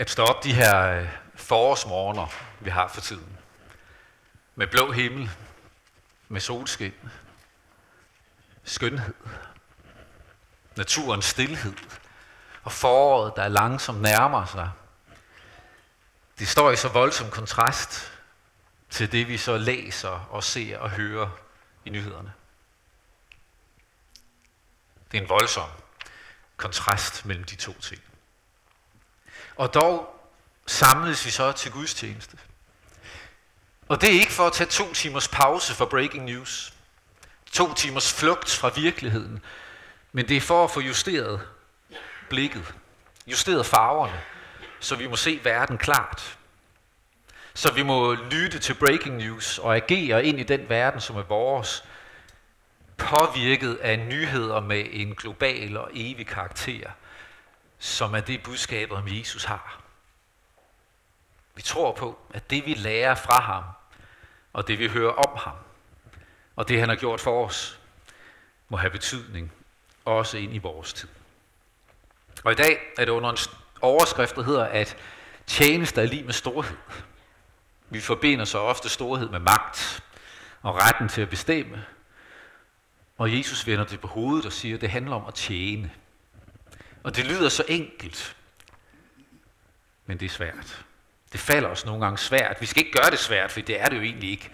at stå op de her øh, forårsmorgener, vi har for tiden. Med blå himmel, med solskin, skønhed, naturens stillhed og foråret, der langsomt nærmer sig. Det står i så voldsom kontrast til det, vi så læser og ser og hører i nyhederne. Det er en voldsom kontrast mellem de to ting. Og dog samles vi så til gudstjeneste. Og det er ikke for at tage to timers pause for breaking news. To timers flugt fra virkeligheden. Men det er for at få justeret blikket. Justeret farverne. Så vi må se verden klart. Så vi må lytte til breaking news og agere ind i den verden, som er vores. Påvirket af nyheder med en global og evig karakter som er det budskab, om Jesus har. Vi tror på, at det vi lærer fra ham, og det vi hører om ham, og det han har gjort for os, må have betydning også ind i vores tid. Og i dag er det under en overskrift, der hedder, at tjeneste er lige med storhed. Vi forbinder så ofte storhed med magt og retten til at bestemme. Og Jesus vender det på hovedet og siger, at det handler om at tjene. Og det lyder så enkelt, men det er svært. Det falder os nogle gange svært. Vi skal ikke gøre det svært, for det er det jo egentlig ikke.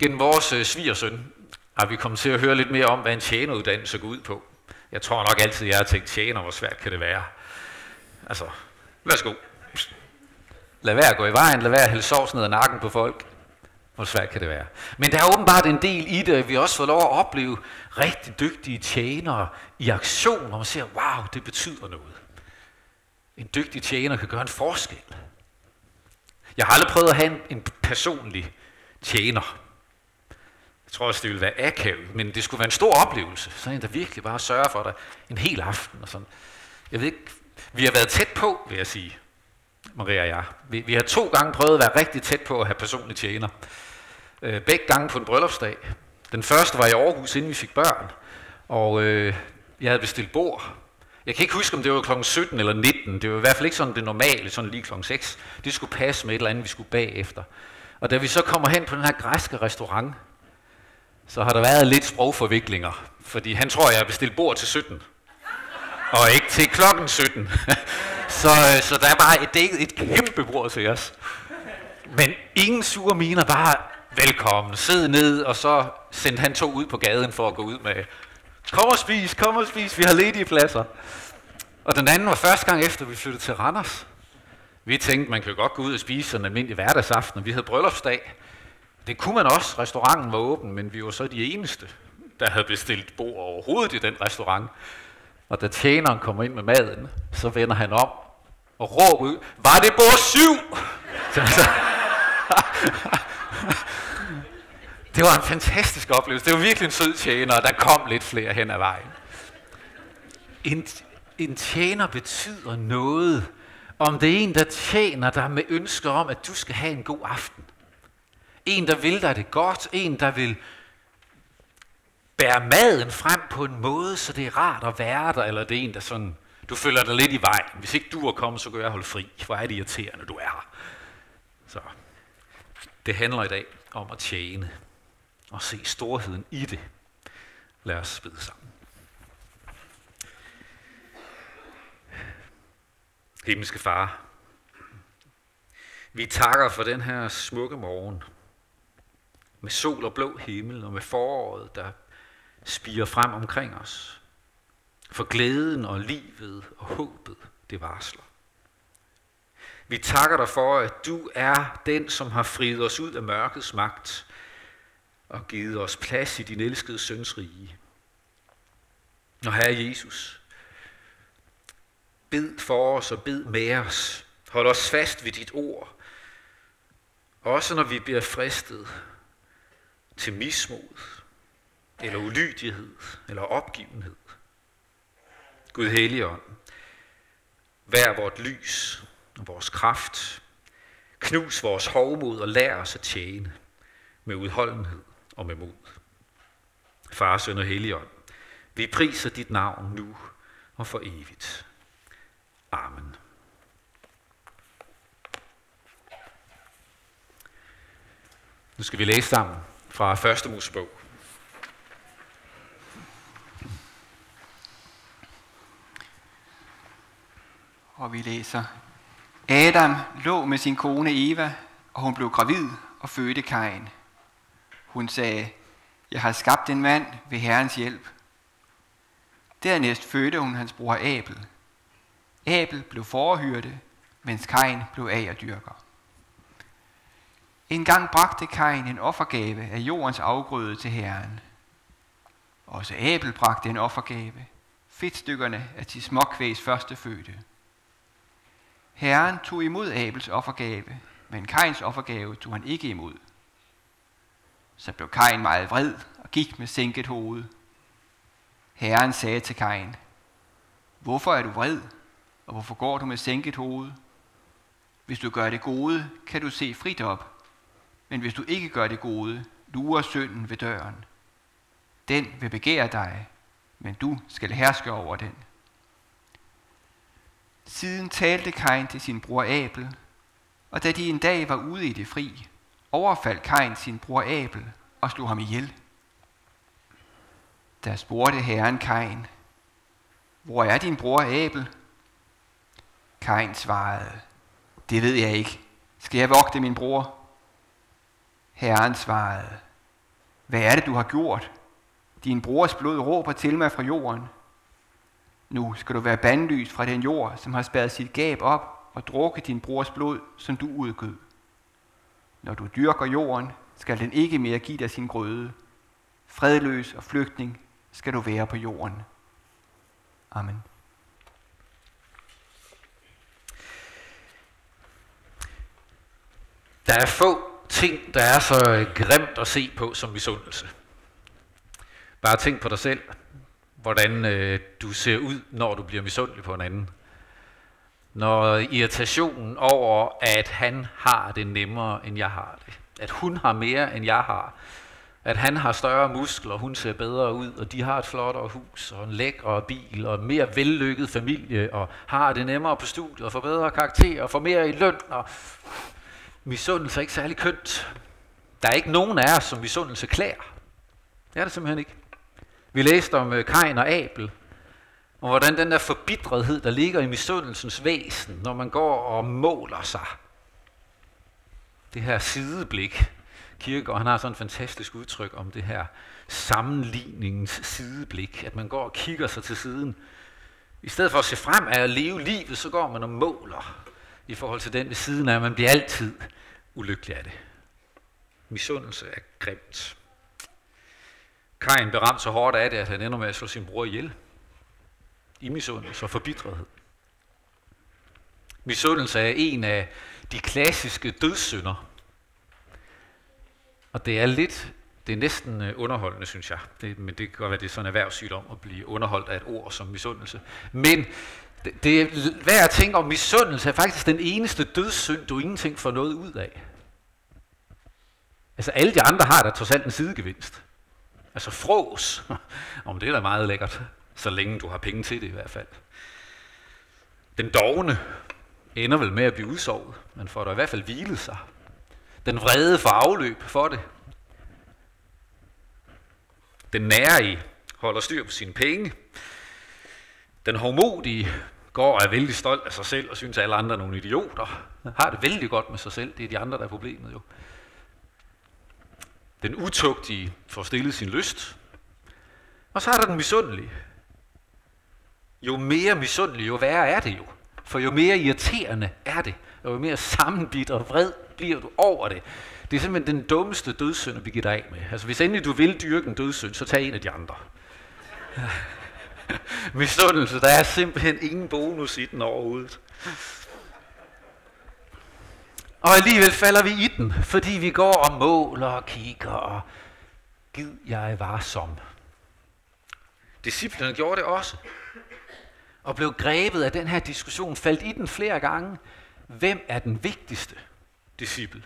Gennem vores øh, svigersøn har vi kommet til at høre lidt mere om, hvad en tjeneruddannelse går ud på. Jeg tror nok altid, jeg har tænkt, tjener, hvor svært kan det være? Altså, værsgo. Lad være at gå i vejen, lad være at hælde sovs ned ad nakken på folk. Hvor svært kan det være? Men der er åbenbart en del i det, at vi også får lov at opleve rigtig dygtige tjenere i aktion, hvor man siger, wow, det betyder noget. En dygtig tjener kan gøre en forskel. Jeg har aldrig prøvet at have en, en personlig tjener. Jeg tror også, det ville være akavet, men det skulle være en stor oplevelse. Sådan en, der virkelig bare sørger for dig en hel aften. Og sådan. Jeg ved ikke, vi har været tæt på, vil jeg sige, Maria og jeg. Vi, vi har to gange prøvet at være rigtig tæt på at have personlige tjener. Øh, begge gange på en bryllupsdag. Den første var i Aarhus, inden vi fik børn. Og øh, jeg havde bestilt bord. Jeg kan ikke huske, om det var kl. 17 eller 19. Det var i hvert fald ikke sådan det normale, sådan lige kl. 6. Det skulle passe med et eller andet, vi skulle bagefter. Og da vi så kommer hen på den her græske restaurant, så har der været lidt sprogforviklinger. Fordi han tror, jeg har bestilt bord til 17. Og ikke til klokken 17. så, øh, så der var et, et kæmpe bord til os. Men ingen sure miner, bare velkommen, sid ned, og så sendte han to ud på gaden for at gå ud med, kom og spis, kom og spis, vi har ledige pladser. Og den anden var første gang efter, vi flyttede til Randers. Vi tænkte, man kan godt gå ud og spise sådan en almindelig hverdagsaften, og vi havde bryllupsdag. Det kunne man også, restauranten var åben, men vi var så de eneste, der havde bestilt bord overhovedet i den restaurant. Og da tjeneren kommer ind med maden, så vender han om og råber ud, var det bord syv? Det var en fantastisk oplevelse. Det var virkelig en sød tjener, og der kom lidt flere hen ad vejen. En, en tjener betyder noget, om det er en, der tjener dig med ønsker om, at du skal have en god aften. En, der vil dig det godt. En, der vil bære maden frem på en måde, så det er rart at være der, eller det er en, der sådan, du føler dig lidt i vejen. Hvis ikke du er kommet, så gør jeg holde fri. Hvor er det irriterende, du er her. Så det handler i dag om at tjene og se storheden i det. Lad os bede sammen. Himmelske Far, vi takker for den her smukke morgen med sol og blå himmel og med foråret, der spiger frem omkring os. For glæden og livet og håbet, det varsler. Vi takker dig for, at du er den, som har friet os ud af mørkets magt og givet os plads i din elskede søns rige. Og Herre Jesus, bed for os og bed med os. Hold os fast ved dit ord. Også når vi bliver fristet til mismod, eller ulydighed, eller opgivenhed. Gud Helligånd, vær vort lys og vores kraft. Knus vores hovmod og lær os at tjene med udholdenhed og med mod. Far, Søn og Helligånd, vi priser dit navn nu og for evigt. Amen. Nu skal vi læse sammen fra 1. Mosebog. Og vi læser. Adam lå med sin kone Eva, og hun blev gravid og fødte Kain. Hun sagde, jeg har skabt en mand ved Herrens hjælp. Dernæst fødte hun hans bror Abel. Abel blev forhyrte, mens Kain blev agerdyrker. En gang bragte Kain en offergave af jordens afgrøde til Herren. Også Abel bragte en offergave, fedtstykkerne af til småkvægs første fødte. Herren tog imod Abels offergave, men Kains offergave tog han ikke imod. Så blev Kain meget vred og gik med sænket hoved. Herren sagde til Kain, Hvorfor er du vred, og hvorfor går du med sænket hoved? Hvis du gør det gode, kan du se frit op, men hvis du ikke gør det gode, lurer synden ved døren. Den vil begære dig, men du skal herske over den. Siden talte Kain til sin bror Abel, og da de en dag var ude i det fri, overfaldt Kain sin bror Abel og slog ham ihjel. Der spurgte herren Kain, hvor er din bror Abel? Kain svarede, det ved jeg ikke. Skal jeg vogte min bror? Herren svarede, hvad er det, du har gjort? Din brors blod råber til mig fra jorden. Nu skal du være bandlyst fra den jord, som har spærret sit gab op og drukket din brors blod, som du udgød. Når du dyrker jorden, skal den ikke mere give dig sin grøde. Fredløs og flygtning skal du være på jorden. Amen. Der er få ting, der er så grimt at se på som misundelse. Bare tænk på dig selv, hvordan øh, du ser ud, når du bliver misundelig på en anden. Når irritationen over, at han har det nemmere, end jeg har det. At hun har mere, end jeg har. At han har større muskler, hun ser bedre ud, og de har et flottere hus, og en lækre bil, og en mere vellykket familie, og har det nemmere på studiet, og får bedre karakterer, og får mere i løn, og misundelse er ikke særlig kønt. Der er ikke nogen af os, som misundelse klæder. Det er det simpelthen ikke. Vi læste om øh, Kain og Abel, og hvordan den der forbitrethed, der ligger i misundelsens væsen, når man går og måler sig. Det her sideblik. Kirkegaard, han har sådan et fantastisk udtryk om det her sammenligningens sideblik, at man går og kigger sig til siden. I stedet for at se frem af at leve livet, så går man og måler i forhold til den ved siden af. Man bliver altid ulykkelig af det. Misundelse er grimt. Kajen blev ramt så hårdt af det, at han ender med at slå sin bror ihjel. I misundelse og forbitrethed. Misundelse er en af de klassiske dødssynder. Og det er lidt, det er næsten øh, underholdende, synes jeg. Det, men det kan godt være, det er sådan en erhvervssygdom at blive underholdt af et ord som misundelse. Men det, det er værd at tænke om, misundelse er faktisk den eneste dødssynd, du ingenting får noget ud af. Altså alle de andre har der trods alt en sidegevinst. Altså frås, om det er da meget lækkert, så længe du har penge til det i hvert fald. Den dogne ender vel med at blive udsovet, men får der i hvert fald hvilet sig. Den vrede får afløb for det. Den nærige holder styr på sine penge. Den hårdmodige går og er vældig stolt af sig selv og synes, at alle andre er nogle idioter. Har det vældig godt med sig selv. Det er de andre, der er problemet jo. Den utugtige får stillet sin lyst. Og så er der den misundelige. Jo mere misundelig, jo værre er det jo. For jo mere irriterende er det, og jo mere sammenbidt og vred bliver du over det. Det er simpelthen den dummeste dødssynd at begive dig af med. Altså hvis endelig du vil dyrke en dødssynd, så tag en af de andre. Misundelse, der er simpelthen ingen bonus i den overhovedet. Og alligevel falder vi i den, fordi vi går og måler og kigger og gid jeg var som. Gjorde det også. Og blev grebet af den her diskussion, faldt i den flere gange. Hvem er den vigtigste disciple?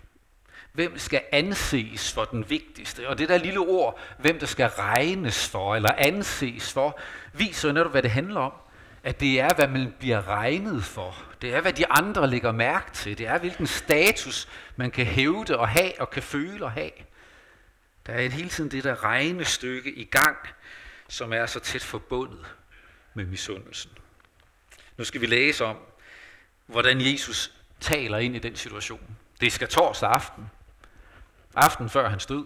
Hvem skal anses for den vigtigste? Og det der lille ord, hvem der skal regnes for eller anses for, viser jo netop, hvad det handler om. at det er, hvad man bliver regnet for. Det er, hvad de andre lægger mærke til. Det er, hvilken status man kan hævde og have og kan føle og have. Der er hele tiden det der regnestykke i gang, som er så tæt forbundet med misundelsen. Nu skal vi læse om, hvordan Jesus taler ind i den situation. Det skal torsdag aften. Aften før han stod.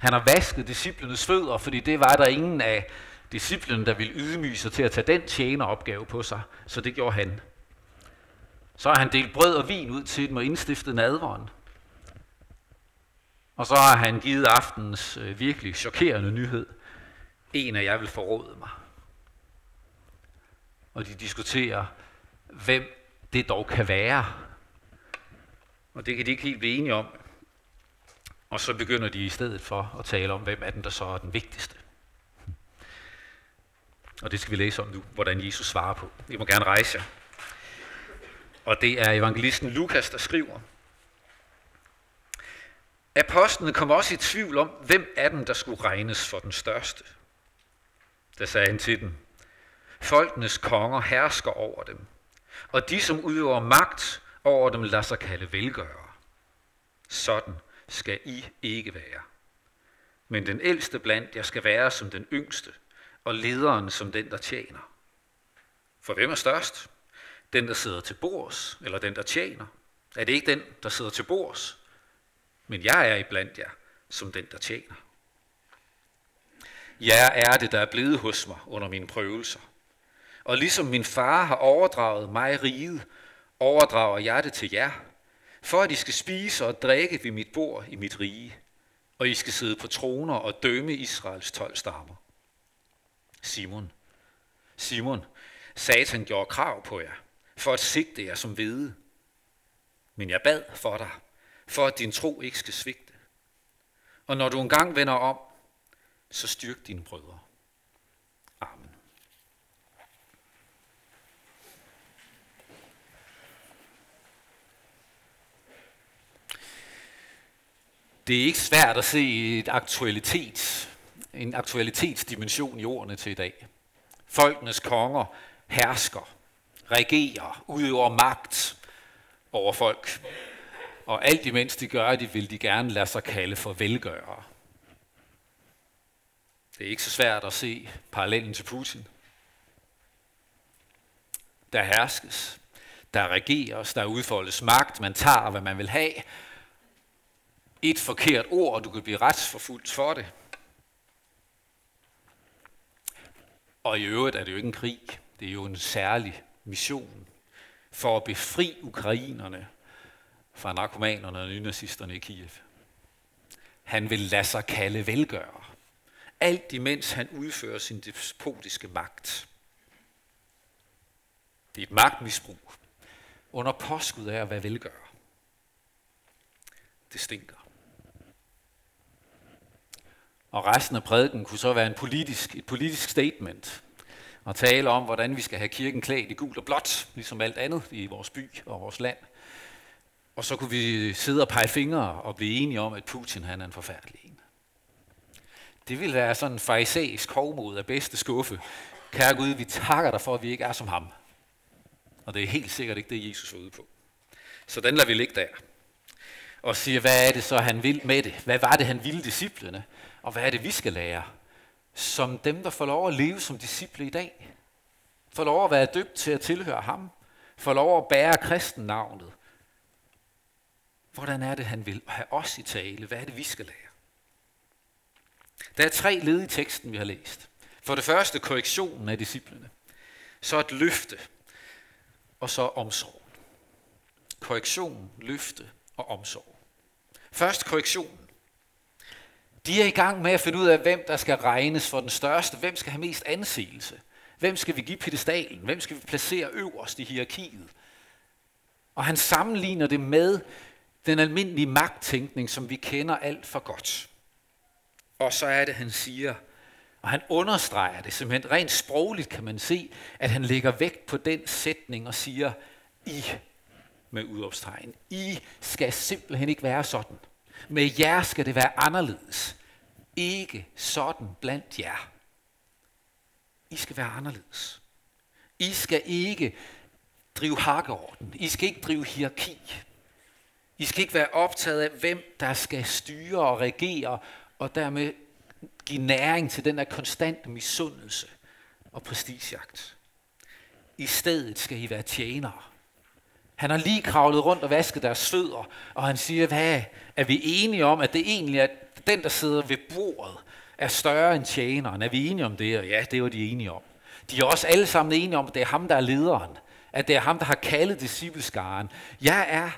Han har vasket disciplenes fødder, fordi det var der ingen af disciplen, der ville ydmyge sig til at tage den tjeneropgave på sig. Så det gjorde han. Så har han delt brød og vin ud til dem og indstiftet nadveren. Og så har han givet aftens øh, virkelig chokerende nyhed. En af jer vil forråde mig. Og de diskuterer, hvem det dog kan være. Og det kan de ikke helt blive enige om. Og så begynder de i stedet for at tale om, hvem er den, der så er den vigtigste. Og det skal vi læse om nu, hvordan Jesus svarer på. I må gerne rejse jer. Og det er evangelisten Lukas, der skriver. Apostlene kom også i tvivl om, hvem af dem, der skulle regnes for den største. Der sagde han til dem, Folkenes konger hersker over dem, og de, som udøver magt over dem, lader sig kalde velgørere. Sådan skal I ikke være. Men den ældste blandt jer skal være som den yngste, og lederen som den, der tjener. For hvem er størst? Den, der sidder til bords, eller den, der tjener? Er det ikke den, der sidder til bords? Men jeg er iblandt jer som den, der tjener. Jeg er det, der er blevet hos mig under mine prøvelser. Og ligesom min far har overdraget mig riget, overdrager jeg det til jer, for at I skal spise og drikke ved mit bord i mit rige, og I skal sidde på troner og dømme Israels tolv stammer. Simon, Simon, Satan gjorde krav på jer, for at sigte jer som hvide. Men jeg bad for dig, for at din tro ikke skal svigte. Og når du engang vender om, så styrk dine brødre. Amen. Det er ikke svært at se et aktualitet, en aktualitetsdimension i ordene til i dag. Folkenes konger hersker, regerer, udøver magt over folk. Og alt imens de gør det, vil de gerne lade sig kalde for velgørere. Det er ikke så svært at se parallellen til Putin. Der herskes, der regeres, der udfoldes magt, man tager, hvad man vil have. Et forkert ord, og du kan blive retsforfulgt for det. Og i øvrigt er det jo ikke en krig, det er jo en særlig mission for at befri ukrainerne fra narkomanerne og nynazisterne i Kiev. Han vil lade sig kalde velgører. Alt imens han udfører sin despotiske magt. Det er et magtmisbrug under påskud af at være velgører. Det stinker. Og resten af prædiken kunne så være en politisk, et politisk statement og tale om, hvordan vi skal have kirken klædt i gul og blåt, ligesom alt andet i vores by og vores land. Og så kunne vi sidde og pege fingre og blive enige om, at Putin han er en forfærdelig en. Det ville være sådan en farisæisk hovmod af bedste skuffe. Kære Gud, vi takker dig for, at vi ikke er som ham. Og det er helt sikkert ikke det, Jesus var ude på. Så den lader vi ligge der. Og siger, hvad er det så, han vil med det? Hvad var det, han ville disciplene? Og hvad er det, vi skal lære? Som dem, der får lov at leve som disciple i dag. Får lov at være døbt til at tilhøre ham. Får lov at bære kristennavnet. Hvordan er det, han vil have os i tale? Hvad er det, vi skal lære? Der er tre led i teksten, vi har læst. For det første korrektionen af disciplene. Så et løfte. Og så omsorg. Korrektion, løfte og omsorg. Først korrektionen. De er i gang med at finde ud af, hvem der skal regnes for den største. Hvem skal have mest anseelse? Hvem skal vi give pedestalen? Hvem skal vi placere øverst i hierarkiet? Og han sammenligner det med den almindelige magttænkning, som vi kender alt for godt. Og så er det, han siger, og han understreger det simpelthen rent sprogligt, kan man se, at han lægger vægt på den sætning og siger, I med udopstegn. I skal simpelthen ikke være sådan. Med jer skal det være anderledes. Ikke sådan blandt jer. I skal være anderledes. I skal ikke drive hakkeorden. I skal ikke drive hierarki. I skal ikke være optaget af, hvem der skal styre og regere, og dermed give næring til den der konstante misundelse og prestigejagt. I stedet skal I være tjenere. Han har lige kravlet rundt og vasket deres fødder, og han siger, hvad er vi enige om, at det egentlig er den, der sidder ved bordet, er større end tjeneren? Er vi enige om det? Og ja, det var de enige om. De er også alle sammen enige om, at det er ham, der er lederen. At det er ham, der har kaldet discipleskaren. Jeg er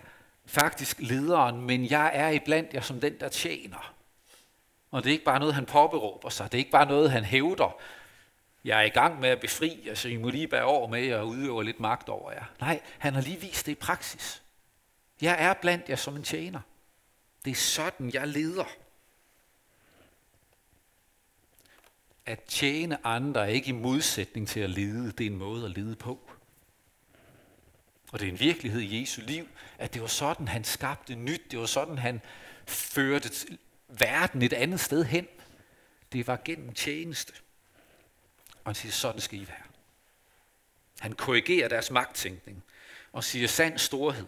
faktisk lederen, men jeg er iblandt jer som den, der tjener. Og det er ikke bare noget, han påberåber sig. Det er ikke bare noget, han hævder. Jeg er i gang med at befri, altså I må lige bære over med jer og udøve lidt magt over jer. Nej, han har lige vist det i praksis. Jeg er blandt jer som en tjener. Det er sådan, jeg leder. At tjene andre er ikke i modsætning til at lede. Det er en måde at lede på. Og det er en virkelighed i Jesu liv, at det var sådan, han skabte nyt. Det var sådan, han førte verden et andet sted hen. Det var gennem tjeneste. Og han siger, sådan skal I være. Han korrigerer deres magttænkning og siger, sand storhed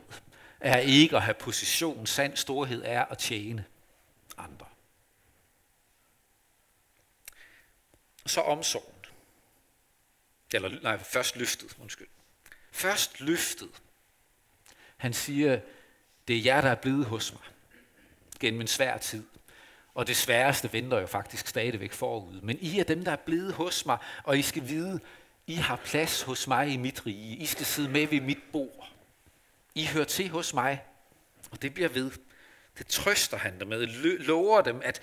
er ikke at have position. Sand storhed er at tjene andre. Så omsorgen. Eller nej, først løftet, undskyld. Først løftet. Han siger, det er jer, der er blevet hos mig gennem en svær tid. Og det sværeste venter jo faktisk stadigvæk forud. Men I er dem, der er blevet hos mig, og I skal vide, I har plads hos mig i mit rige. I skal sidde med ved mit bord. I hører til hos mig, og det bliver ved. Det trøster han dem med, lover dem, at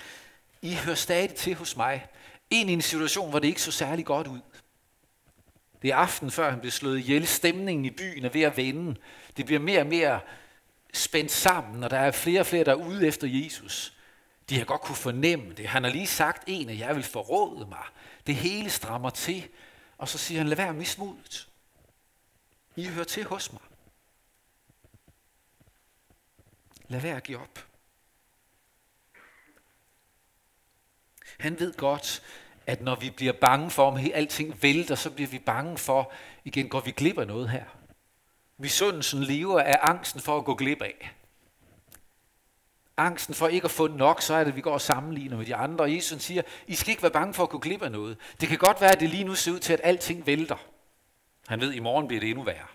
I hører stadig til hos mig. Ind i en situation, hvor det ikke så særlig godt ud. Det er aften, før han bliver slået ihjel. Stemningen i byen er ved at vende. Det bliver mere og mere spændt sammen, og der er flere og flere, der er ude efter Jesus. De har godt kunne fornemme det. Han har lige sagt en, at jeg vil forråde mig. Det hele strammer til. Og så siger han, lad være mismodet. I hører til hos mig. Lad være at give op. Han ved godt, at når vi bliver bange for, om alting vælter, så bliver vi bange for, igen går vi glip af noget her. Misundelsen lever af angsten for at gå glip af. Angsten for ikke at få nok, så er det, at vi går og sammenligner med de andre. Og Jesus siger, I skal ikke være bange for at gå glip af noget. Det kan godt være, at det lige nu ser ud til, at alting vælter. Han ved, at i morgen bliver det endnu værre.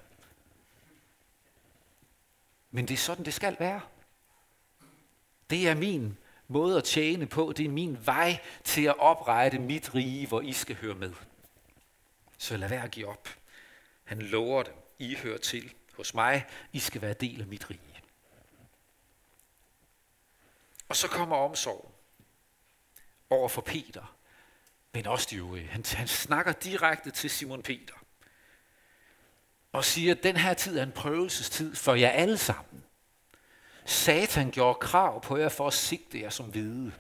Men det er sådan, det skal være. Det er min måde at tjene på. Det er min vej til at oprette mit rige, hvor I skal høre med. Så lad være at give op. Han lover dem. I hører til hos mig. I skal være del af mit rige. Og så kommer omsorgen over for Peter, men også de øvrige. Han, han snakker direkte til Simon Peter og siger, at den her tid er en prøvelsestid for jer alle sammen. Satan gjorde krav på jer for at sigte jer som hvide.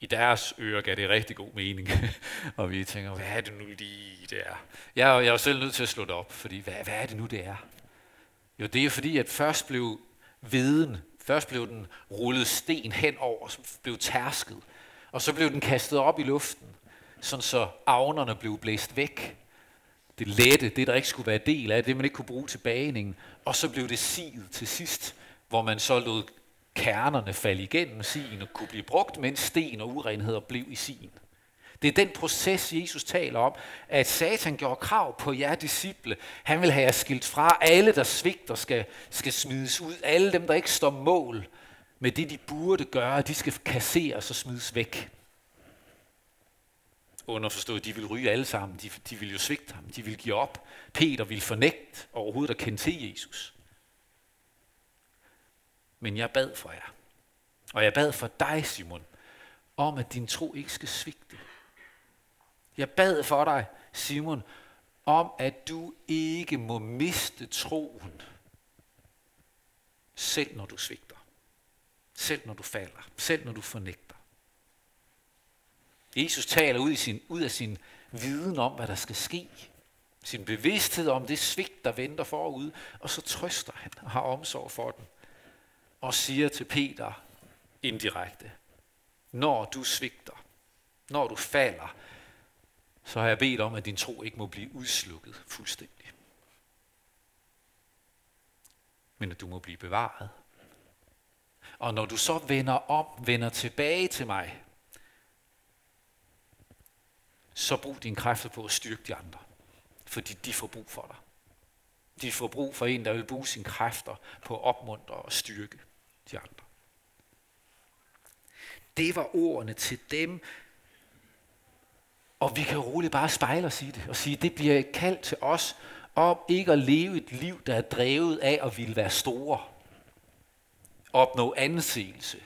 I deres ører gav det rigtig god mening. og vi tænker, hvad er det nu lige, det er? Jeg, jeg er jo selv nødt til at slå det op, fordi hvad, hvad er det nu, det er? Jo, det er fordi, at først blev viden, først blev den rullet sten henover, som blev tærsket. Og så blev den kastet op i luften, sådan så avnerne blev blæst væk det lette, det der ikke skulle være del af, det man ikke kunne bruge til bagningen. Og så blev det siget til sidst, hvor man så lod kernerne falde igennem sigen og kunne blive brugt, mens sten og urenheder blev i sigen. Det er den proces, Jesus taler om, at Satan gjorde krav på jer disciple. Han vil have jer skilt fra. Alle, der svigter, skal, skal smides ud. Alle dem, der ikke står mål med det, de burde gøre, de skal kasseres og smides væk underforstået, de vil ryge alle sammen. De, de vil jo svigte ham. De vil give op. Peter vil fornægte overhovedet at kende til Jesus. Men jeg bad for jer. Og jeg bad for dig, Simon, om at din tro ikke skal svigte. Jeg bad for dig, Simon, om at du ikke må miste troen, selv når du svigter. Selv når du falder. Selv når du fornægter. Jesus taler ud, i sin, ud af sin viden om, hvad der skal ske. Sin bevidsthed om det svigt, der venter forud. Og så trøster han og har omsorg for den. Og siger til Peter indirekte, når du svigter, når du falder, så har jeg bedt om, at din tro ikke må blive udslukket fuldstændig. Men at du må blive bevaret. Og når du så vender om, vender tilbage til mig, så brug dine kræfter på at styrke de andre. Fordi de får brug for dig. De får brug for en, der vil bruge sine kræfter på at opmuntre og styrke de andre. Det var ordene til dem, og vi kan roligt bare spejle os i det og sige, det bliver et kald til os om ikke at leve et liv, der er drevet af at ville være store. Opnå anseelse.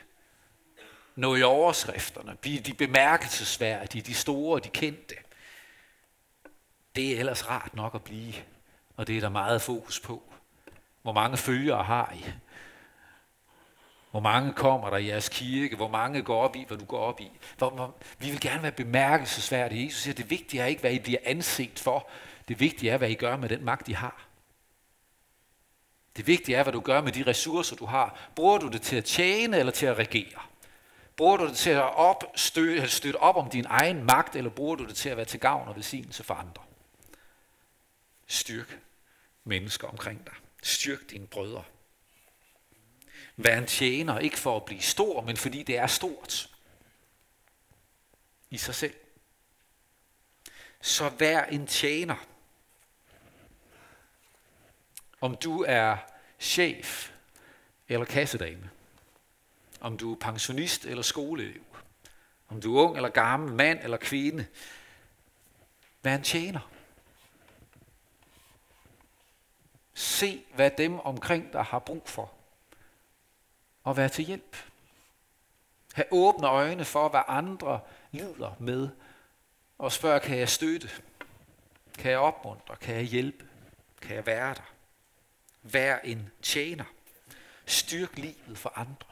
Nå i overskrifterne. Blive de bemærkelsesværdige, de store, de kendte. Det er ellers rart nok at blive, og det er der meget fokus på. Hvor mange følgere har I? Hvor mange kommer der i jeres kirke? Hvor mange går op i, hvad du går op i? Hvor, hvor, vi vil gerne være bemærkelsesværdige. Jesus siger, det vigtige er ikke, hvad I bliver anset for. Det vigtige er, hvad I gør med den magt, I har. Det vigtige er, hvad du gør med de ressourcer, du har. Bruger du det til at tjene eller til at regere? Bruger du det til at opstø, støtte op om din egen magt, eller bruger du det til at være til gavn og velsignelse for andre? Styrk mennesker omkring dig. Styrk dine brødre. Vær en tjener, ikke for at blive stor, men fordi det er stort i sig selv. Så vær en tjener. Om du er chef eller kassedame. Om du er pensionist eller skoleelev. Om du er ung eller gammel, mand eller kvinde. Vær en tjener. Se, hvad dem omkring dig har brug for og være til hjælp. Ha' åbne øjne for, hvad andre lider med, og spørg, kan jeg støtte? Kan jeg opmuntre? Kan jeg hjælpe? Kan jeg være der? Vær en tjener. Styrk livet for andre.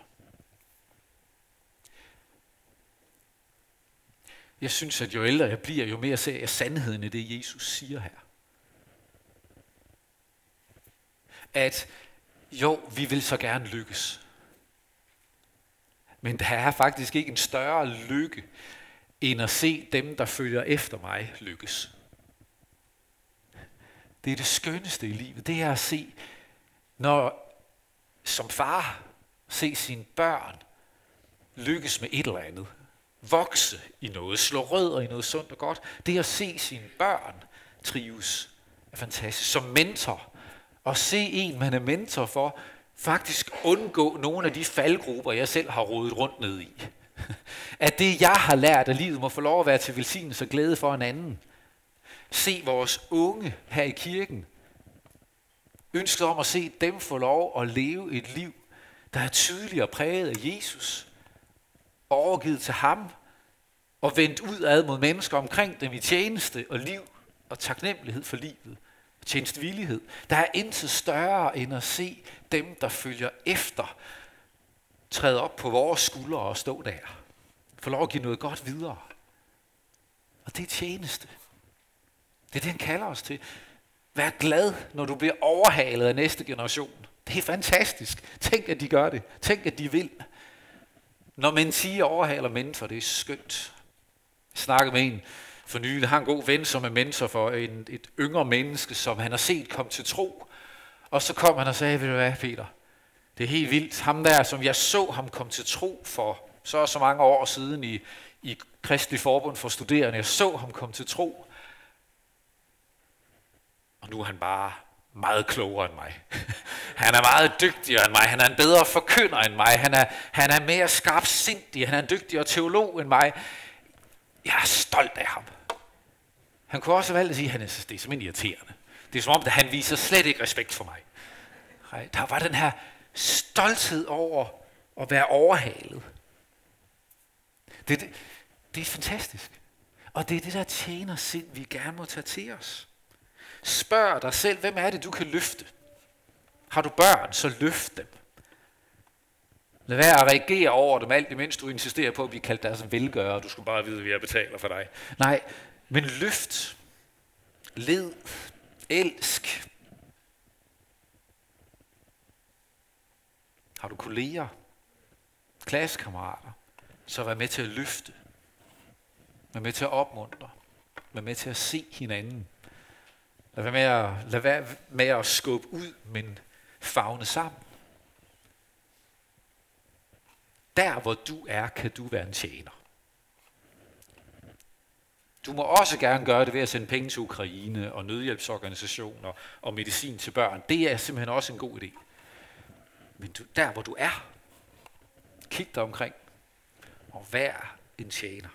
Jeg synes, at jo ældre jeg bliver, jo mere ser jeg sandheden i det, Jesus siger her. At jo, vi vil så gerne lykkes. Men der er faktisk ikke en større lykke, end at se dem, der følger efter mig, lykkes. Det er det skønneste i livet. Det er at se, når som far, se sine børn lykkes med et eller andet. Vokse i noget, slå rødder i noget sundt og godt. Det at se sine børn trives er fantastisk. Som mentor, og se en, man er mentor for, faktisk undgå nogle af de faldgrupper, jeg selv har rodet rundt ned i. At det, jeg har lært af livet, må få lov at være til velsignelse og glæde for en anden. Se vores unge her i kirken. Ønsket om at se dem få lov at leve et liv, der er tydeligere præget af Jesus. Overgivet til ham og vendt udad mod mennesker omkring dem i tjeneste og liv og taknemmelighed for livet tjenestvillighed. Der er intet større end at se dem, der følger efter, træde op på vores skuldre og stå der. Få lov at give noget godt videre. Og det er tjeneste. Det er det, han kalder os til. Vær glad, når du bliver overhalet af næste generation. Det er fantastisk. Tænk, at de gør det. Tænk, at de vil. Når man siger overhaler mennesker, det er skønt. Jeg snakkede med en, for nylig. har en god ven, som er mentor for en, et yngre menneske, som han har set komme til tro. Og så kom han og sagde, ved du hvad, Peter, det er helt vildt. Ham der, som jeg så ham komme til tro for så så mange år siden i, i Kristelig Forbund for Studerende. Jeg så ham komme til tro. Og nu er han bare meget klogere end mig. Han er meget dygtigere end mig. Han er en bedre forkynder end mig. Han er, han er mere skarpsindig. Han er en dygtigere teolog end mig. Jeg er stolt af ham. Han kunne også valgt at sige, at han er, det er simpelthen irriterende. Det er som om, at han viser slet ikke respekt for mig. Der var den her stolthed over at være overhalet. Det, det, det er fantastisk. Og det er det der tjener sind, vi gerne må tage til os. Spørg dig selv, hvem er det, du kan løfte? Har du børn, så løft dem. Lad være at reagere over dem alt imens du insisterer på at blive kaldt deres velgører. Du skal bare vide, at jeg betaler for dig. Nej, men løft, led, elsk. Har du kolleger, klassekammerater, så vær med til at løfte. Vær med til at opmuntre. Vær med til at se hinanden. Lad være med at, lad være med at skubbe ud, men fagne sammen. Der hvor du er, kan du være en tjener. Du må også gerne gøre det ved at sende penge til Ukraine og nødhjælpsorganisationer og medicin til børn. Det er simpelthen også en god idé. Men du, der hvor du er, kig dig omkring og vær en tjener.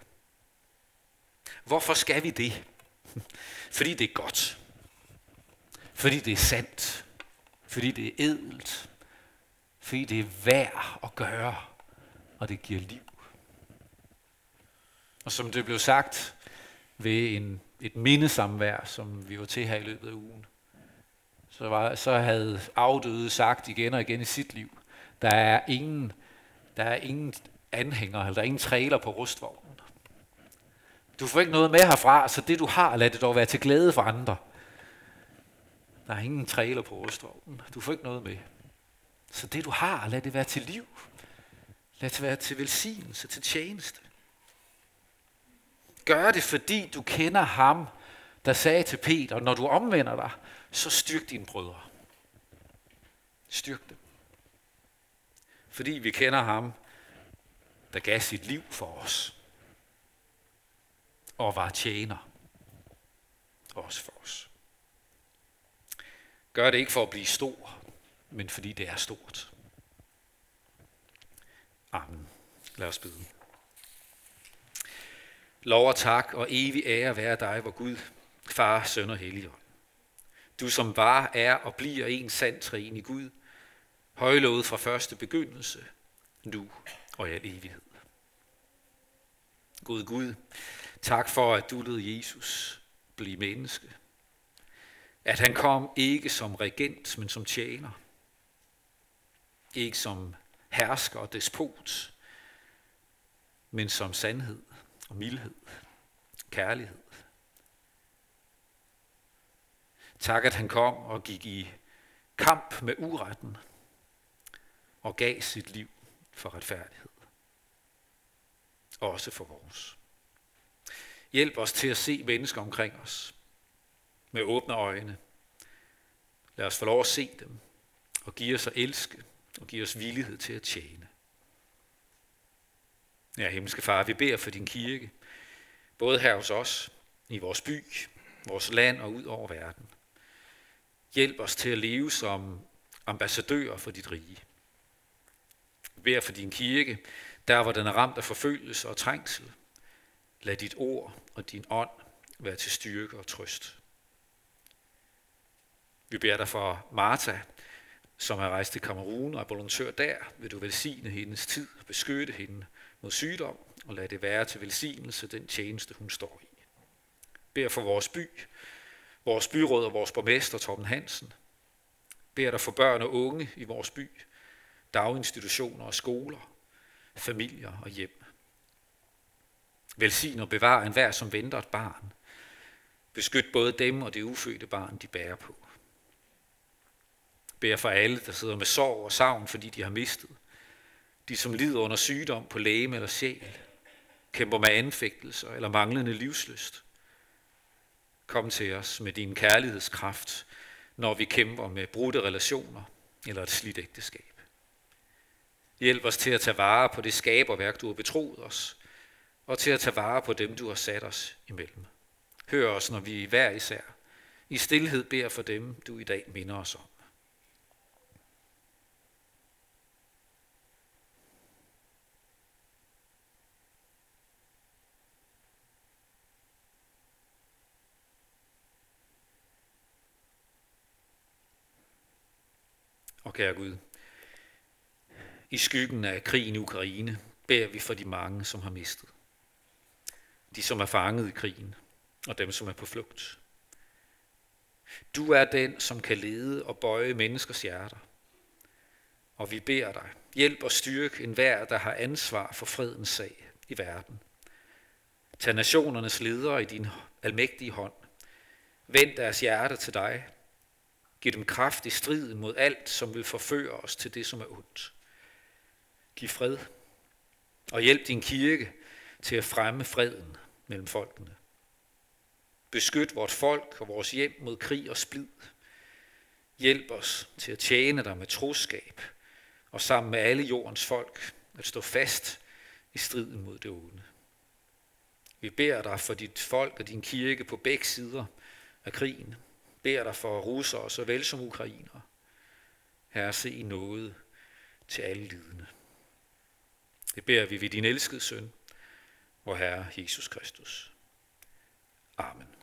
Hvorfor skal vi det? Fordi det er godt. Fordi det er sandt. Fordi det er edelt. Fordi det er værd at gøre. Og det giver liv. Og som det blev sagt ved en, et mindesamvær, som vi var til her i løbet af ugen, så, var, så havde afdøde sagt igen og igen i sit liv, der er ingen, der er ingen anhænger, eller der er ingen trailer på rustvognen. Du får ikke noget med herfra, så det du har, lad det dog være til glæde for andre. Der er ingen trailer på rustvognen. Du får ikke noget med. Så det du har, lad det være til liv. Lad det være til velsignelse, til tjeneste. Gør det, fordi du kender ham, der sagde til Peter, når du omvender dig, så styrk dine brødre. Styrk dem. Fordi vi kender ham, der gav sit liv for os. Og var tjener. Også for os. Gør det ikke for at blive stor, men fordi det er stort. Amen. Lad os bede. Lov og tak og evig ære være dig, hvor Gud, Far, Søn og Helligånd. Du som var, er og bliver en sand træen i Gud, højlovet fra første begyndelse, nu og i al evighed. Gud Gud, tak for, at du lod Jesus blive menneske. At han kom ikke som regent, men som tjener. Ikke som hersker og despot, men som sandhed og mildhed, kærlighed. Tak, at han kom og gik i kamp med uretten og gav sit liv for retfærdighed. Også for vores. Hjælp os til at se mennesker omkring os med åbne øjne. Lad os få lov at se dem og give os at elske og give os villighed til at tjene. Ja, himmelske far, vi beder for din kirke, både her hos os, i vores by, vores land og ud over verden. Hjælp os til at leve som ambassadører for dit rige. Vi beder for din kirke, der hvor den er ramt af forfølgelse og trængsel. Lad dit ord og din ånd være til styrke og trøst. Vi beder dig for Martha, som er rejst til Kamerun og er volontør der. Vil du velsigne hendes tid og beskytte hende mod sygdom, og lad det være til velsignelse den tjeneste, hun står i. Bær for vores by, vores byråd og vores borgmester Torben Hansen. Bær dig for børn og unge i vores by, daginstitutioner og skoler, familier og hjem. Velsign og bevar enhver, som venter et barn. Beskyt både dem og det ufødte barn, de bærer på. Bær for alle, der sidder med sorg og savn, fordi de har mistet. De, som lider under sygdom på læge eller sjæl, kæmper med anfægtelser eller manglende livsløst. Kom til os med din kærlighedskraft, når vi kæmper med brudte relationer eller et slidt ægteskab. Hjælp os til at tage vare på det skaberværk, du har betroet os, og til at tage vare på dem, du har sat os imellem. Hør os, når vi hver især i stillhed beder for dem, du i dag minder os om. Og kære Gud, i skyggen af krigen i Ukraine beder vi for de mange, som har mistet. De, som er fanget i krigen, og dem, som er på flugt. Du er den, som kan lede og bøje menneskers hjerter. Og vi beder dig, hjælp og styrk enhver, der har ansvar for fredens sag i verden. Tag nationernes ledere i din almægtige hånd. Vend deres hjerte til dig Giv dem kraft i striden mod alt, som vil forføre os til det, som er ondt. Giv fred, og hjælp din kirke til at fremme freden mellem folkene. Beskyt vort folk og vores hjem mod krig og splid. Hjælp os til at tjene dig med troskab og sammen med alle jordens folk at stå fast i striden mod det onde. Vi beder dig for dit folk og din kirke på begge sider af krigen. Beder dig for russere såvel som ukrainere. Herre, se i noget til alle lidende. Det beder vi ved din elskede søn, vor Herre Jesus Kristus. Amen.